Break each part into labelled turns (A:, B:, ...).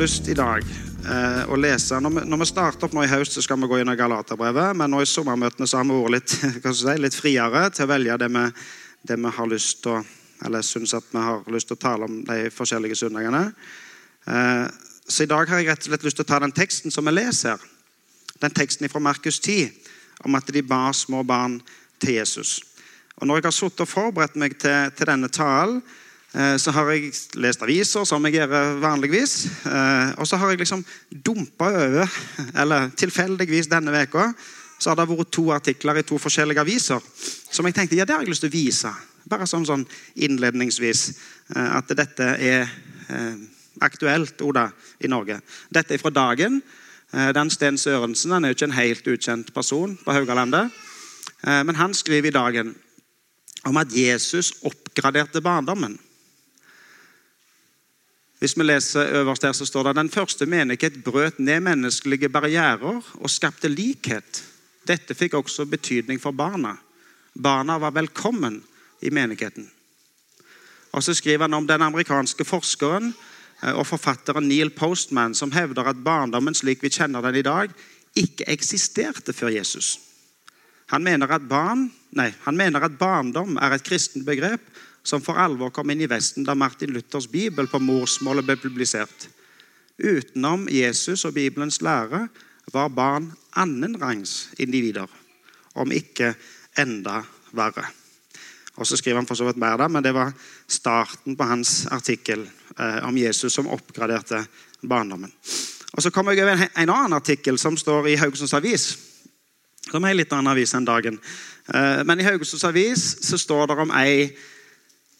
A: lyst i dag eh, å lese når vi, vi starter opp nå i høst, så skal vi gå inn i Galaterbrevet. Men nå i sommermøtene så har vi vært litt, si, litt friere til å velge det vi, det vi har lyst til å eller syns at vi har lyst til å tale om de forskjellige søndagene. Eh, så i dag har jeg rett og slett lyst til å ta den teksten som vi leser. Den teksten fra Markus 10 om at de bar små barn til Jesus. Og Når jeg har sittet og forberedt meg til, til denne talen, så har jeg lest aviser, som jeg gjør vanligvis. Eh, og så har jeg liksom dumpa over, eller tilfeldigvis denne veka, så har det vært to artikler i to forskjellige aviser som jeg tenkte ja, det har jeg lyst til å vise. Bare som sånn innledningsvis eh, at dette er eh, aktuelt Oda, i Norge. Dette er fra Dagen. Eh, den Sten Sørensen han er jo ikke en helt ukjent person på Haugalandet. Men han skriver i Dagen om at Jesus oppgraderte barndommen. Hvis vi leser øverst der, så står det den første menighet brøt ned menneskelige barrierer og skapte likhet. Dette fikk også betydning for barna. Barna var velkommen i menigheten. Og Så skriver han om den amerikanske forskeren eh, og forfatteren Neil Postman, som hevder at barndommen slik vi kjenner den i dag, ikke eksisterte før Jesus. Han mener at, barn, nei, han mener at barndom er et kristent begrep som for alvor kom inn i Vesten da Martin Luthers bibel på morsmålet ble publisert. Utenom Jesus og Bibelens lære var barn annenrangs individer, om ikke enda verre. Og så skriver han for så vidt mer, da, men det var starten på hans artikkel eh, om Jesus som oppgraderte barndommen. Og Så kommer jeg over en, en annen artikkel som står i Haugesunds Avis. Som er en litt annen avis enn dagen. Eh, men i Haugesunds Avis så står det om ei,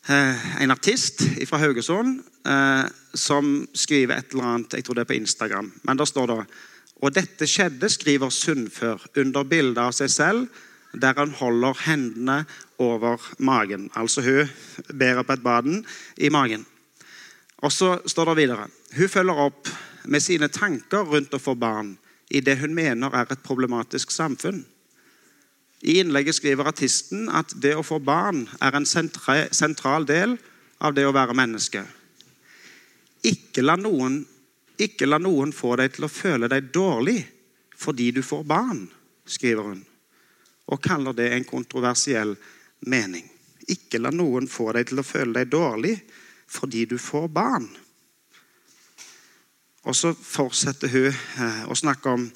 A: en artist fra Haugesund eh, som skriver et eller annet jeg tror det er på Instagram. Men der står det Og dette skjedde, skriver Sundfør under bildet av seg selv der han holder hendene over magen. Altså hun bærer på et baden i magen. Og så står det videre Hun følger opp med sine tanker rundt å få barn i det hun mener er et problematisk samfunn. I innlegget skriver artisten at det å få barn er en sentral del av det å være menneske. Ikke la noen, ikke la noen få deg til å føle deg dårlig fordi du får barn, skriver hun og kaller det en kontroversiell mening. Ikke la noen få deg til å føle deg dårlig fordi du får barn. Og så fortsetter hun eh, å snakke om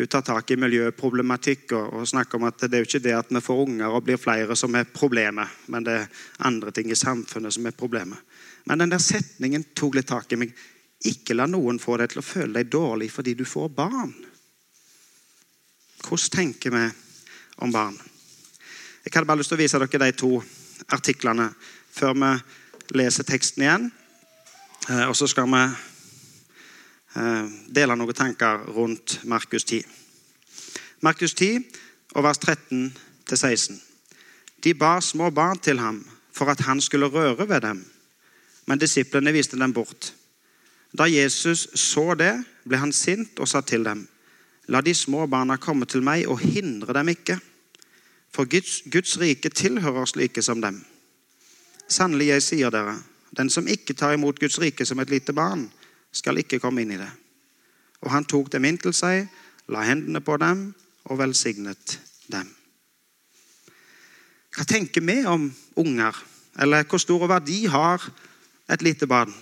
A: hun tar tak i miljøproblematikk og, og snakker om at det er jo ikke det at vi får unger og blir flere som er problemet, men det er andre ting i samfunnet som er problemet. Men den der setningen tok litt tak i meg. Ikke la noen få deg til å føle deg dårlig fordi du får barn. Hvordan tenker vi om barn. Jeg hadde bare lyst til å vise dere de to artiklene før vi leser teksten igjen. Eh, og så skal vi dele noen tanker rundt Markus 10. Markus 10, og vers 13-16. De bar små barn til ham for at han skulle røre ved dem, men disiplene viste dem bort. Da Jesus så det, ble han sint og sa til dem.: La de små barna komme til meg, og hindre dem ikke for Guds, Guds rike tilhører slike som dem. Sannelig, jeg sier dere, den som ikke tar imot Guds rike som et lite barn, skal ikke komme inn i det. Og han tok dem inn til seg, la hendene på dem og velsignet dem. Hva tenker vi om unger? Eller hvor stor verdi har et lite barn?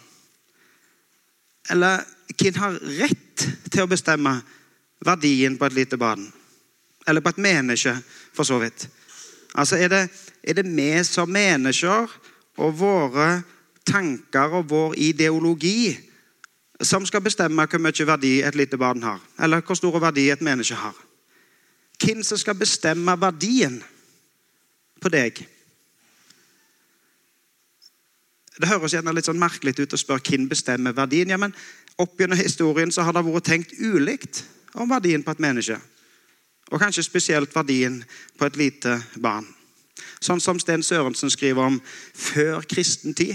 A: Eller hvem har rett til å bestemme verdien på et lite barn? Eller på et menneske, for så vidt. Altså er det, er det vi som mennesker og våre tanker og vår ideologi som skal bestemme hvor mye verdi et lite barn har, eller hvor stor verdi et menneske har. Hvem som skal bestemme verdien på deg? Det høres gjerne litt sånn merkelig ut å spørre hvem bestemmer verdien. Ja, men Opp gjennom historien så har det vært tenkt ulikt om verdien på et menneske. Og kanskje spesielt verdien på et lite barn. Sånn som Sten Sørensen skriver om før kristen tid.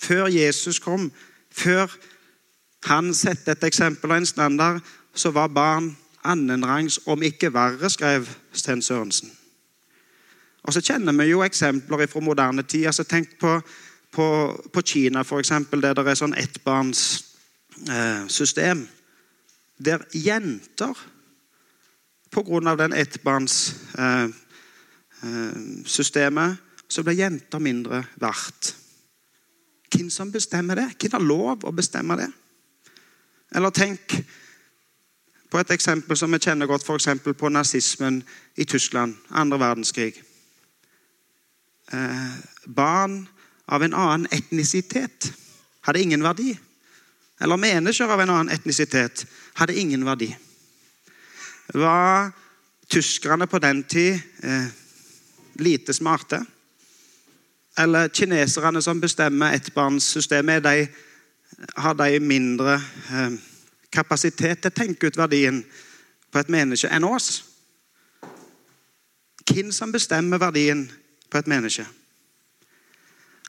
A: Før Jesus kom, før han satte et eksempel og en standard, så var barn annenrangs, om ikke verre, skrev Sten Sørensen. Og så kjenner vi jo eksempler fra moderne tid. altså Tenk på, på, på Kina, eksempel, der det er sånn ettbarnssystem. eh, der jenter Pga. den ettbarnssystemet så blir jenter mindre verdt. Hvem som bestemmer det? Hvem har lov å bestemme det? Eller tenk på et eksempel som vi kjenner godt, f.eks. på nazismen i Tyskland, andre verdenskrig. Eh, barn av en annen etnisitet hadde ingen verdi. Eller mennesker av en annen etnisitet hadde ingen verdi. Var tyskerne på den tid eh, lite smarte? Eller kineserne som bestemmer ettbarnssystemet, de, har de mindre eh, kapasitet til å tenke ut verdien på et menneske enn oss? Hvem som bestemmer verdien på et menneske?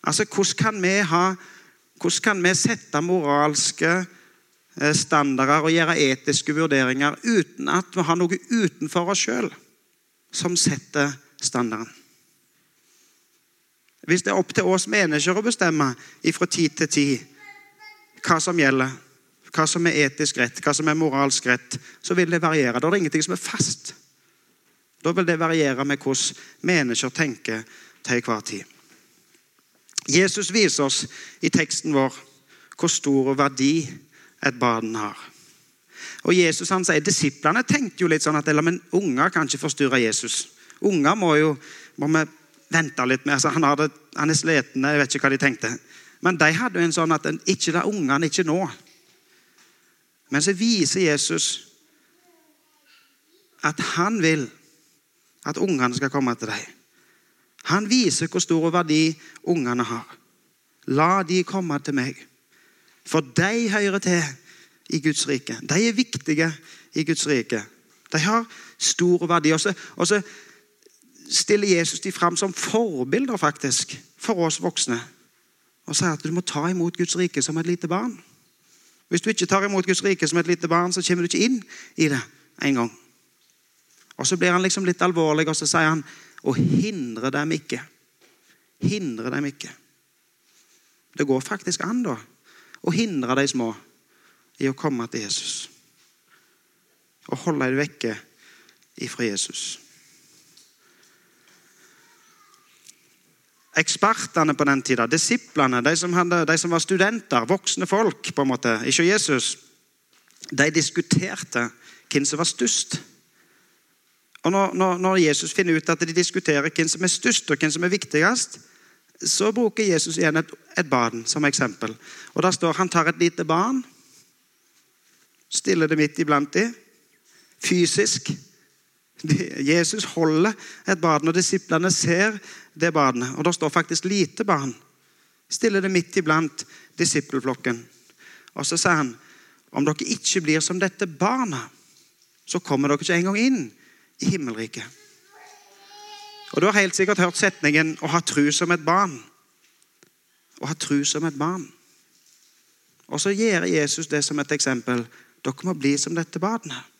A: Altså, Hvordan kan vi, ha, hvordan kan vi sette moralske eh, standarder og gjøre etiske vurderinger uten at vi har noe utenfor oss sjøl som setter standarden? Hvis det er opp til oss mennesker å bestemme fra tid til tid hva som gjelder, hva som er etisk rett, hva som er moralsk rett, så vil det variere. Da er det ingenting som er fast. Da vil det variere med hvordan mennesker tenker til enhver tid. Jesus viser oss i teksten vår hvor stor verdi et barn har. Og Jesus han sier, Disiplene tenkte jo litt sånn at men unger kan ikke forstyrre Jesus. Unger må jo må vi vente litt med. Altså, han, hadde, han, er sliten, jeg vet ikke hva de tenkte. Men de hadde jo en sånn at ikke det ungene, ikke nå. Men så viser Jesus at han vil at ungene skal komme til deg. Han viser hvor stor verdi ungene har. La de komme til meg. For de hører til i Guds rike. De er viktige i Guds rike. De har stor verdi. Og så, stiller Jesus de fram som forbilder faktisk, for oss voksne. Og sier at du må ta imot Guds rike som et lite barn. Hvis du ikke tar imot Guds rike som et lite barn, så kommer du ikke inn i det en gang. Og Så blir han liksom litt alvorlig, og så sier han å hindre dem ikke. Hindre dem ikke. Det går faktisk an, da, å hindre de små i å komme til Jesus. Og holde dem vekke ifra Jesus. Ekspertene på den tida, disiplene, de som, hadde, de som, var studenter, voksne folk, på en måte, ikke Jesus, de diskuterte hvem som var størst. Og når, når, Jesus finner ut at de diskuterer hvem som er størst og hvem som er viktigst, så bruker Jesus igjen et, et barn som eksempel. Og Der står han tar et lite barn, stiller det midt iblant dem, fysisk. Jesus holder et barn, og disiplene ser det barnet. Og det står faktisk lite barn. Stiller det midt iblant disippelflokken. Og så sier han om dere ikke blir som dette barna, så kommer dere ikke engang inn i himmelriket. Og Du har helt sikkert hørt setningen 'å ha tru som et barn'. Å ha tru som et barn. Og så gjør Jesus det som et eksempel. Dere må bli som dette barnet.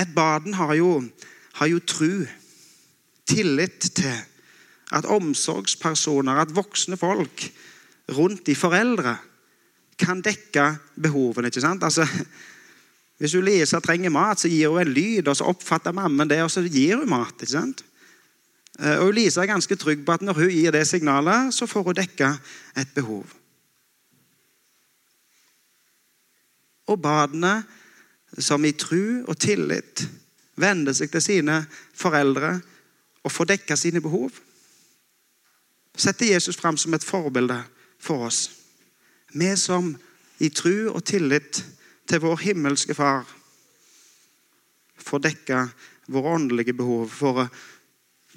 A: Et barn har jo, har jo tru, tillit til at omsorgspersoner, at voksne folk rundt de foreldre, kan dekke behovene. ikke sant? Altså, hvis Lisa trenger mat, så gir hun en lyd, og så oppfatter mammen det, og så gir hun mat. ikke sant? Eh, og Lisa er ganske trygg på at når hun gir det signalet, så får hun dekka et behov. Og badene som i tru og tillit vender seg til sine foreldre og får dekka sine behov. Setter Jesus fram som et forbilde for oss. Vi som i tru og tillit til vår himmelske Far får dekka våre åndelige behov, våre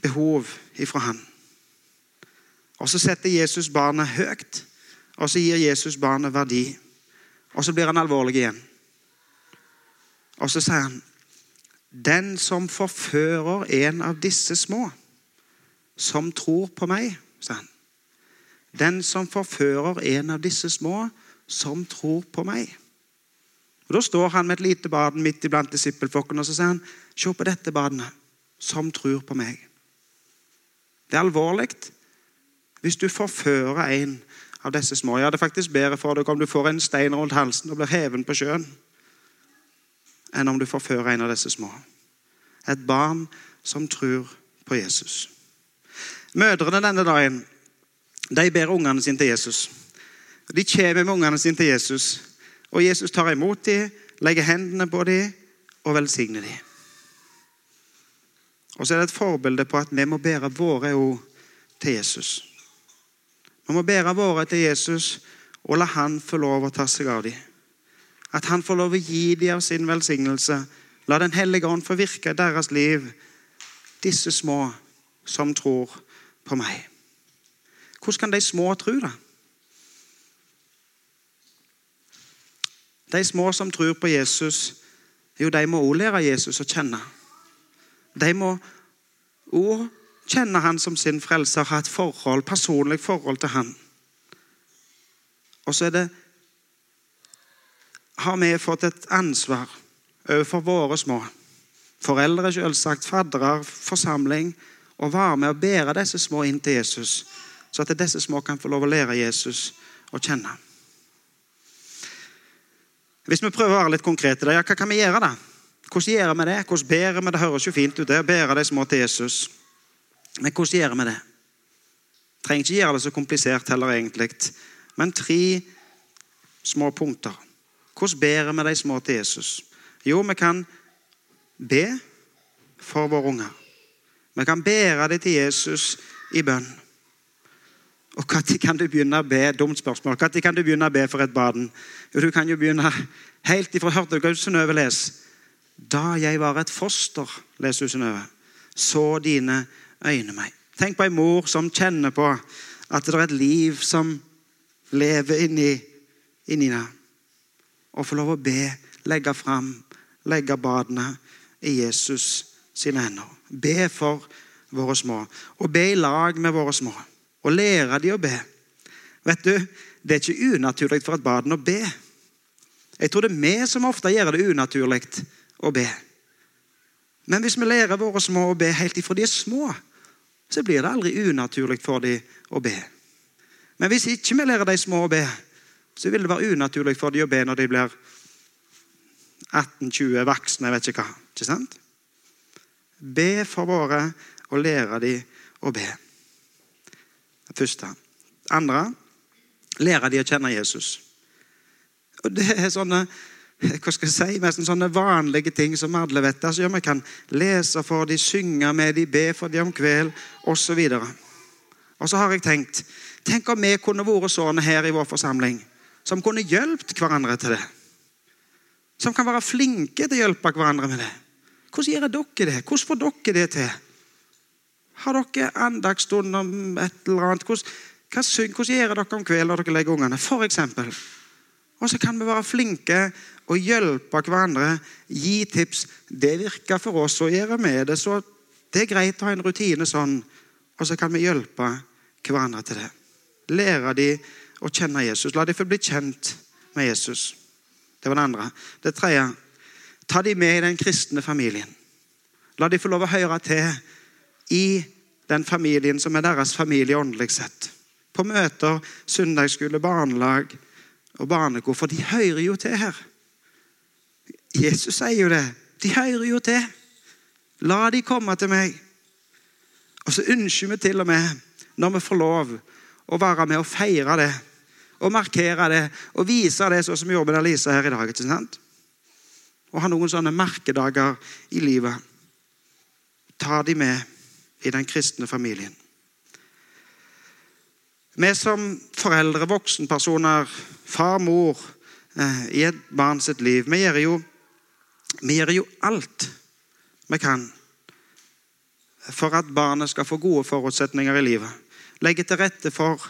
A: behov ifra Han. Og Så setter Jesus barnet høyt, og så gir Jesus barnet verdi. Og så blir han alvorlig igjen. Og så sier han Den som forfører en av disse små, som tror på meg, sa han. Den som forfører en av disse små, som tror på meg. Og Da står han med et lite barn midt iblant disippelflokken og så sier han, se på dette barnet, som tror på meg. Det er alvorlig. Hvis du forfører en av disse små Ja, det er faktisk bedre for deg om du får en stein rundt halsen og blir heven på sjøen, enn om du forfører en av disse små. Et barn som tror på Jesus. Mødrene denne dagen de ber ungene sine til Jesus. De kommer med ungene sine til Jesus, og Jesus tar imot dem, legger hendene på dem og velsigner dem. Og så er det et forbilde på at vi må bære våre ord til Jesus. Vi må bære våre til Jesus og la han få lov å ta seg av dem. At han får lov å gi dem av sin velsignelse. La Den hellige ånd få virke i deres liv, disse små som tror på meg. Hvordan kan de små tro, da? De små som tror på Jesus, jo, de må også lære Jesus å kjenne. De må òg kjenne han som sin frelser, ha et forhold, personlig forhold til han. Og så er det har vi fått et ansvar overfor våre små. Foreldre, selvsagt, faddere, forsamling. Å være med og bære disse små inn til Jesus, så at disse små kan få lov å lære Jesus å kjenne. Hvis vi prøver å være litt konkrete, ja, hva kan vi gjøre? da? Hvordan gjør vi det? Hvordan bærer vi det? høres jo fint ut, det å bære de små til Jesus. Men hvordan gjør vi det? Trenger ikke gjøre det så komplisert heller, egentlig. Men tre små punkter. Hvordan ber vi de små til Jesus? Jo, vi kan be for våre unger. Vi kan bære dem til Jesus i bønn. Og Når kan du begynne å be? Dumt spørsmål. Når kan du begynne å be for et barn? Jo, du kan jo begynne helt ifra Hørte du hva Synnøve lese? Da jeg var et foster, leser Synnøve, så dine øyne meg. Tenk på ei mor som kjenner på at det er et liv som lever inni, inni henne. Og få lov å be, legge fram, legge badene i Jesus sine hender. Be for våre små. Og be i lag med våre små. Og lære de å be. Vet du, Det er ikke unaturlig for et barn å be. Jeg tror det er vi som ofte gjør det unaturlig å be. Men hvis vi lærer våre små å be helt ifra de er små, så blir det aldri unaturlig for dem å be. Men hvis ikke vi lærer de små å be, så vil det være unaturlig for dem å be når de blir 18-20 voksne. Jeg vet ikke hva. Ikke sant? Be for våre og lære dem å be. Det første. Andre lære dem å kjenne Jesus. Og Det er sånne hva skal jeg si, nesten sånne vanlige ting som alle vet. Altså, ja, man kan lese for dem, synge med dem, be for dem om kveld osv. Og, og så har jeg tenkt Tenk om vi kunne vært sånne her i vår forsamling, som kunne hjulpet hverandre til det. Som kan være flinke til å hjelpe hverandre med det. Hvordan gjør dere det? Hvordan får dere det til? Har dere andagsstund om et eller annet? Hvordan, hvordan gjør dere om kvelden når dere legger ungene? For eksempel. Og så kan vi være flinke og hjelpe hverandre. Gi tips. Det virker for oss å gjøre med det, så det er greit å ha en rutine sånn. Og så kan vi hjelpe hverandre til det. Lære dem å kjenne Jesus. La dem få bli kjent med Jesus. Det var det andre. Det tredje ta dem med i den kristne familien. La dem få lov å høre til i den familien som er deres familie åndelig sett. På møter, søndagsskole, barnelag og barnekor. For de hører jo til her. Jesus sier jo det. De hører jo til. La de komme til meg. Og så ønsker vi til og med, når vi får lov, å være med og feire det. Og markere det og vise det, sånn som vi gjorde med Lisa her i dag. ikke sant? Og ha noen sånne merkedager i livet. Ta de med i den kristne familien. Vi som foreldre, voksenpersoner, far, mor, eh, i et barn sitt liv, vi gjør, jo, vi gjør jo alt vi kan for at barnet skal få gode forutsetninger i livet. Legge til rette for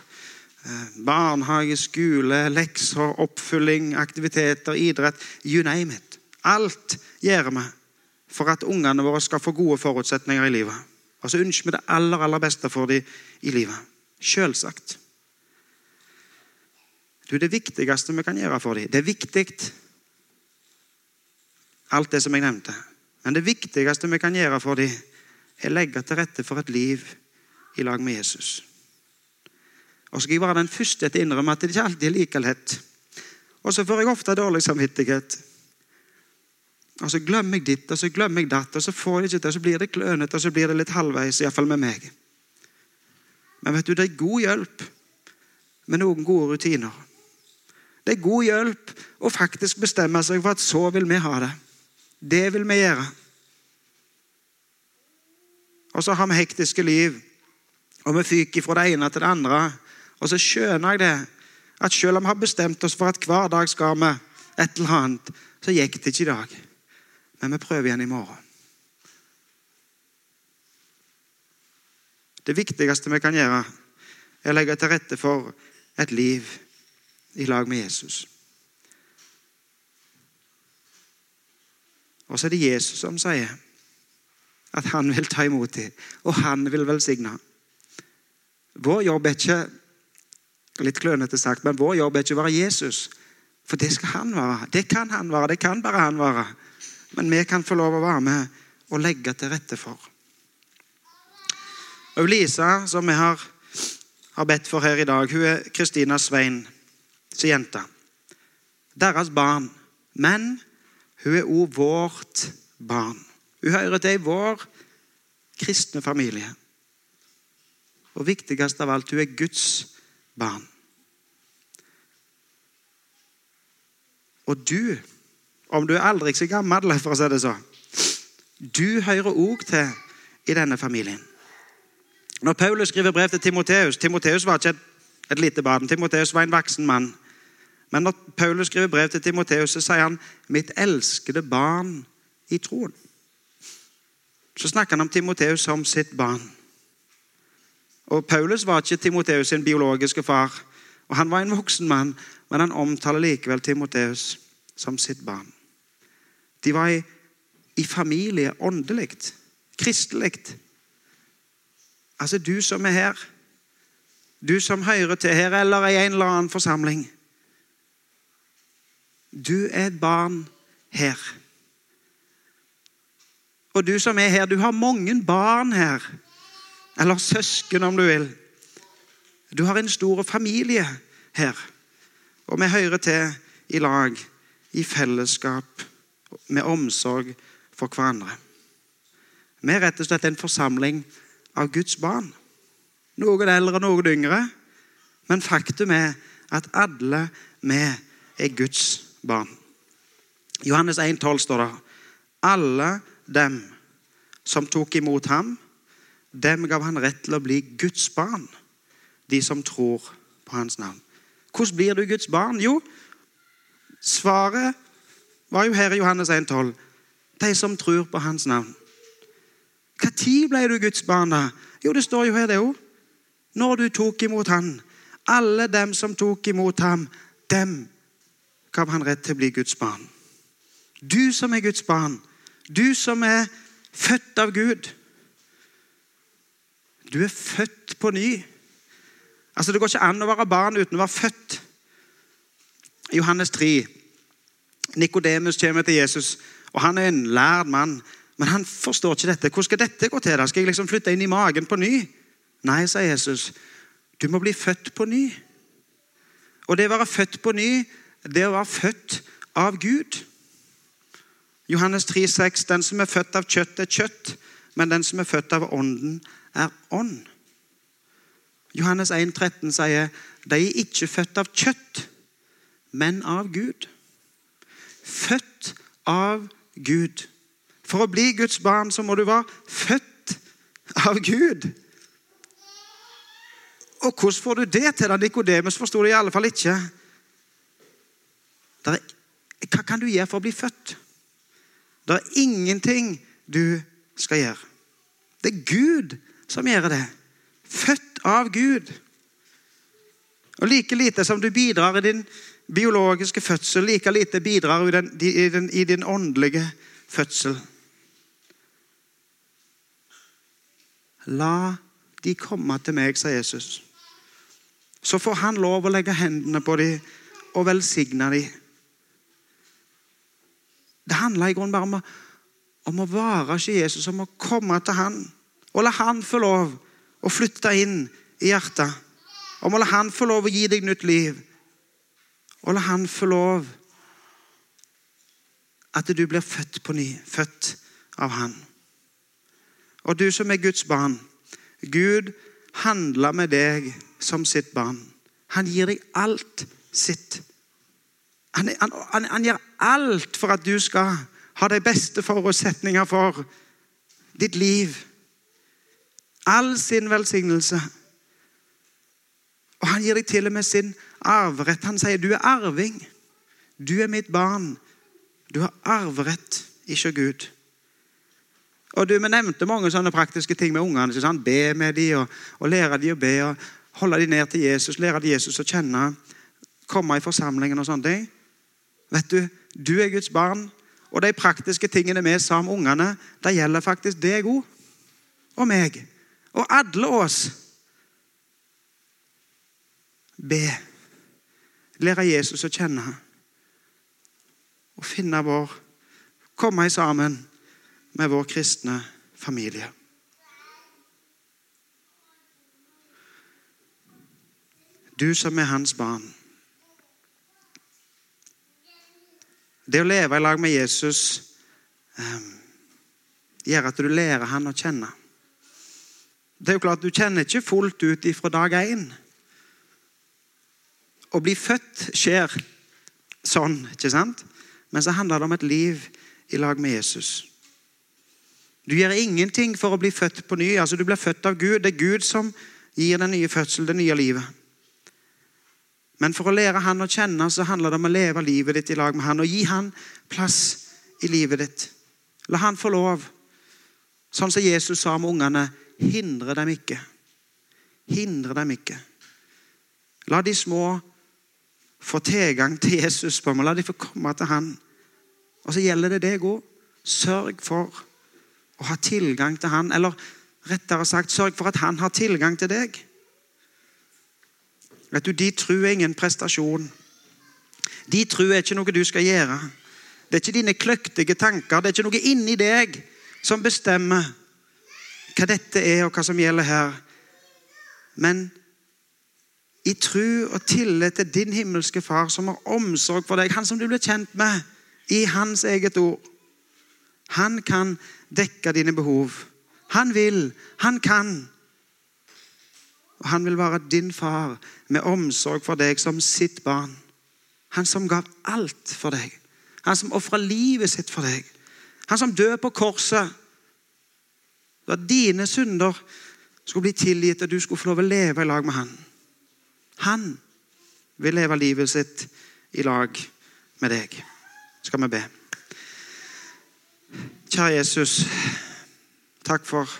A: barnehage, skole, lekser, oppfylling, aktiviteter, idrett. You name it. Alt gjør vi for at ungene våre skal få gode forutsetninger i livet. Og så ønsker vi det aller, aller beste for dem i livet. Selvsagt. Du, det viktigste vi kan gjøre for dem Det er viktig, alt det som jeg nevnte. Men det viktigste vi kan gjøre for dem, er å legge til rette for et liv i lag med Jesus. Og så skal jeg være den første til å innrømme at det ikke alltid er like lett. Og så får jeg ofte dårlig samvittighet. Og så glemmer jeg ditt, og så glemmer jeg datt, og så får jeg ikke til, og så blir det klønete, og så blir det litt halvveis, iallfall med meg. Men vet du, det er god hjelp med noen gode rutiner. Det er god hjelp å faktisk bestemme seg for at så vil vi ha det. Det vil vi gjøre. Og så har vi hektiske liv, og vi fyker fra det ene til det andre. Og så skjønner jeg det, at selv om vi har bestemt oss for at hver dag skal vi et eller annet, så gikk det ikke i dag. Men vi prøver igjen i morgen. Det viktigste vi kan gjøre, er å legge til rette for et liv i lag med Jesus. Og så er det Jesus som sier at han vil ta imot dem, og han vil velsigne. Vår jobb er ikke litt klønete sagt, men vår jobb er ikke å være Jesus. For det skal han være. Det kan han være. Det kan bare han være. Men vi kan få lov å være med og legge til rette for. Og Lisa, som vi har, har bedt for her i dag, hun er Kristina Svein sin jente. Deres barn. Men hun er òg vårt barn. Hun hører til i vår kristne familie. Og viktigst av alt, hun er Guds barn. Og du, om du er aldri så gammel, for å si det så, du hører òg til i denne familien. Når Paulus skriver brev til Timoteus Timoteus var ikke et, et lite barn. Timoteus var en voksen mann. Men når Paulus skriver brev til Timoteus, så sier han 'mitt elskede barn i troen'. Så snakker han om Timoteus som sitt barn. Og Paulus var ikke Timoteus sin biologiske far. og Han var en voksen mann, men han omtaler likevel Timoteus som sitt barn. De var i, i familie åndelig, kristelig. Altså, du som er her, du som hører til her eller i en eller annen forsamling Du er et barn her. Og du som er her, du har mange barn her. Eller søsken, om du vil. Du har en stor familie her. Og vi hører til i lag, i fellesskap, med omsorg for hverandre. Vi er rett og slett en forsamling av Guds barn. Noen eldre, noen yngre. Men faktum er at alle vi er Guds barn. Johannes 1,12 står det alle dem som tok imot ham, dem gav han rett til å bli Guds barn. De som tror på hans navn. Hvordan blir du Guds barn? Jo, svaret var jo her i Johannes 1,12. De som tror på hans navn. Når ble du Guds barn, da? Jo, det står jo her, det òg. Når du tok imot han. Alle dem som tok imot ham, dem gav han rett til å bli Guds barn. Du som er Guds barn, du som er født av Gud. Du er født på ny. Altså, Det går ikke an å være barn uten å være født. Johannes 3. Nikodemus kommer til Jesus, og han er en lærd mann. Men han forstår ikke dette. Hvordan skal dette gå til? da? Skal jeg liksom flytte inn i magen på ny? Nei, sa Jesus. Du må bli født på ny. Og det å være født på ny, det å være født av Gud. Johannes 3, 6, Den som er født av kjøtt, er kjøtt, men den som er født av Ånden, er ånd. Johannes 1, 13 sier de er ikke født av kjøtt, men av Gud. Født av Gud. For å bli Guds barn så må du være født av Gud. Og hvordan får du det til? da? Nikodemus forsto det i alle fall ikke. Er, hva kan du gjøre for å bli født? Det er ingenting du skal gjøre. Det er Gud som gjør det. Født av Gud. Og Like lite som du bidrar i din biologiske fødsel, like lite bidrar du i din, i din, i din åndelige fødsel. La de komme til meg, sa Jesus. Så får han lov å legge hendene på dem og velsigne dem. Det handler i grunnen bare om å, om å være hos Jesus, om å komme til han. Og la han få lov å flytte inn i hjertet Og må la Han få lov å gi deg nytt liv. Og la Han få lov at du blir født på ny. Født av Han. Og du som er Guds barn. Gud handler med deg som sitt barn. Han gir deg alt sitt. Han, han, han, gjør alt for at du skal ha de beste forutsetninger for ditt liv. All sin velsignelse. Og han gir deg til og med sin arverett. Han sier du er arving. Du er mitt barn. Du har arverett, ikke Gud. Og du, Vi nevnte mange sånne praktiske ting med ungene. Sånn, be med dem, og, og lære dem å be. og Holde dem ned til Jesus, lære dem Jesus å kjenne. Komme i forsamlingen og sånne ting. Vet du, du er Guds barn. Og de praktiske tingene vi sa om ungene, det gjelder faktisk deg òg. Og meg. Og alle oss. Be. Lære Jesus å kjenne. Og finne vår Komme sammen med vår kristne familie. Du som er hans barn. Det å leve i lag med Jesus um, gjør at du lærer han å kjenne. Det er jo klart, Du kjenner ikke fullt ut ifra dag én. Å bli født skjer sånn, ikke sant? Men så handler det om et liv i lag med Jesus. Du gjør ingenting for å bli født på ny. altså Du blir født av Gud. Det er Gud som gir den nye fødselen, det nye livet. Men for å lære han å kjenne, så handler det om å leve livet ditt i lag med han, og gi han plass i livet ditt. La han få lov. Sånn som Jesus sa om ungene, hindre dem ikke. Hindre dem ikke. La de små få tilgang til Jesus. på meg. La de få komme til han. Og så gjelder det deg òg. Sørg for å ha tilgang til han. Eller rettere sagt, sørg for at han har tilgang til deg. Vet du, De tro er ingen prestasjon. De tro er ikke noe du skal gjøre. Det er ikke dine kløktige tanker. Det er ikke noe inni deg som bestemmer hva dette er, og hva som gjelder her. Men i tru og tillit til din himmelske Far, som har omsorg for deg, han som du blir kjent med i Hans eget ord. Han kan dekke dine behov. Han vil, han kan. Og han vil være din far med omsorg for deg som sitt barn. Han som gav alt for deg. Han som ofra livet sitt for deg. Han som døde på korset. Da dine synder skulle bli tilgitt, og du skulle få lov å leve i lag med han. Han vil leve livet sitt i lag med deg. Skal vi be. Kjære Jesus, takk for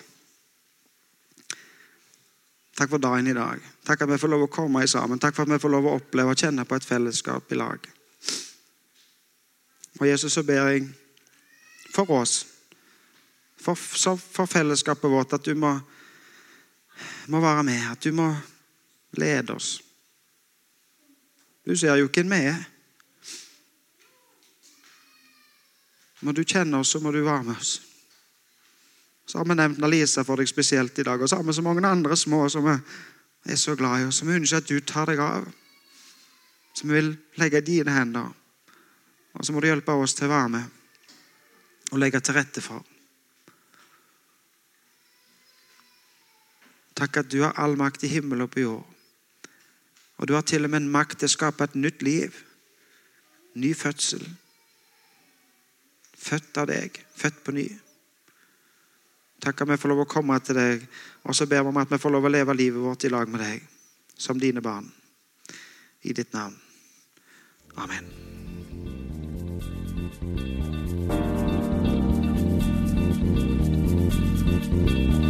A: Takk for dagen i dag. Takk at vi får lov å komme sammen. Takk for at vi får lov å oppleve og kjenne på et fellesskap i lag. Og Jesus, så ber jeg for oss, for, for fellesskapet vårt, at du må, må være med. At du må lede oss. Du ser jo hvem vi er. Må du kjenne oss, så må du være med oss. Så har vi nevnt Alisa for deg spesielt i dag. Og så har vi så mange andre små som vi er så glad i, og som vi ønsker at du tar deg av. Som vi vil legge i dine hender. Og så må du hjelpe oss til å være med og legge til rette for. Takk at du har all makt i himmel og på jord. Og du har til og med en makt til å skape et nytt liv. Ny fødsel. Født av deg. Født på ny. Takk at vi får lov å komme til deg. Og så ber vi om at vi får lov å leve livet vårt i lag med deg, som dine barn. I ditt navn. Amen. thank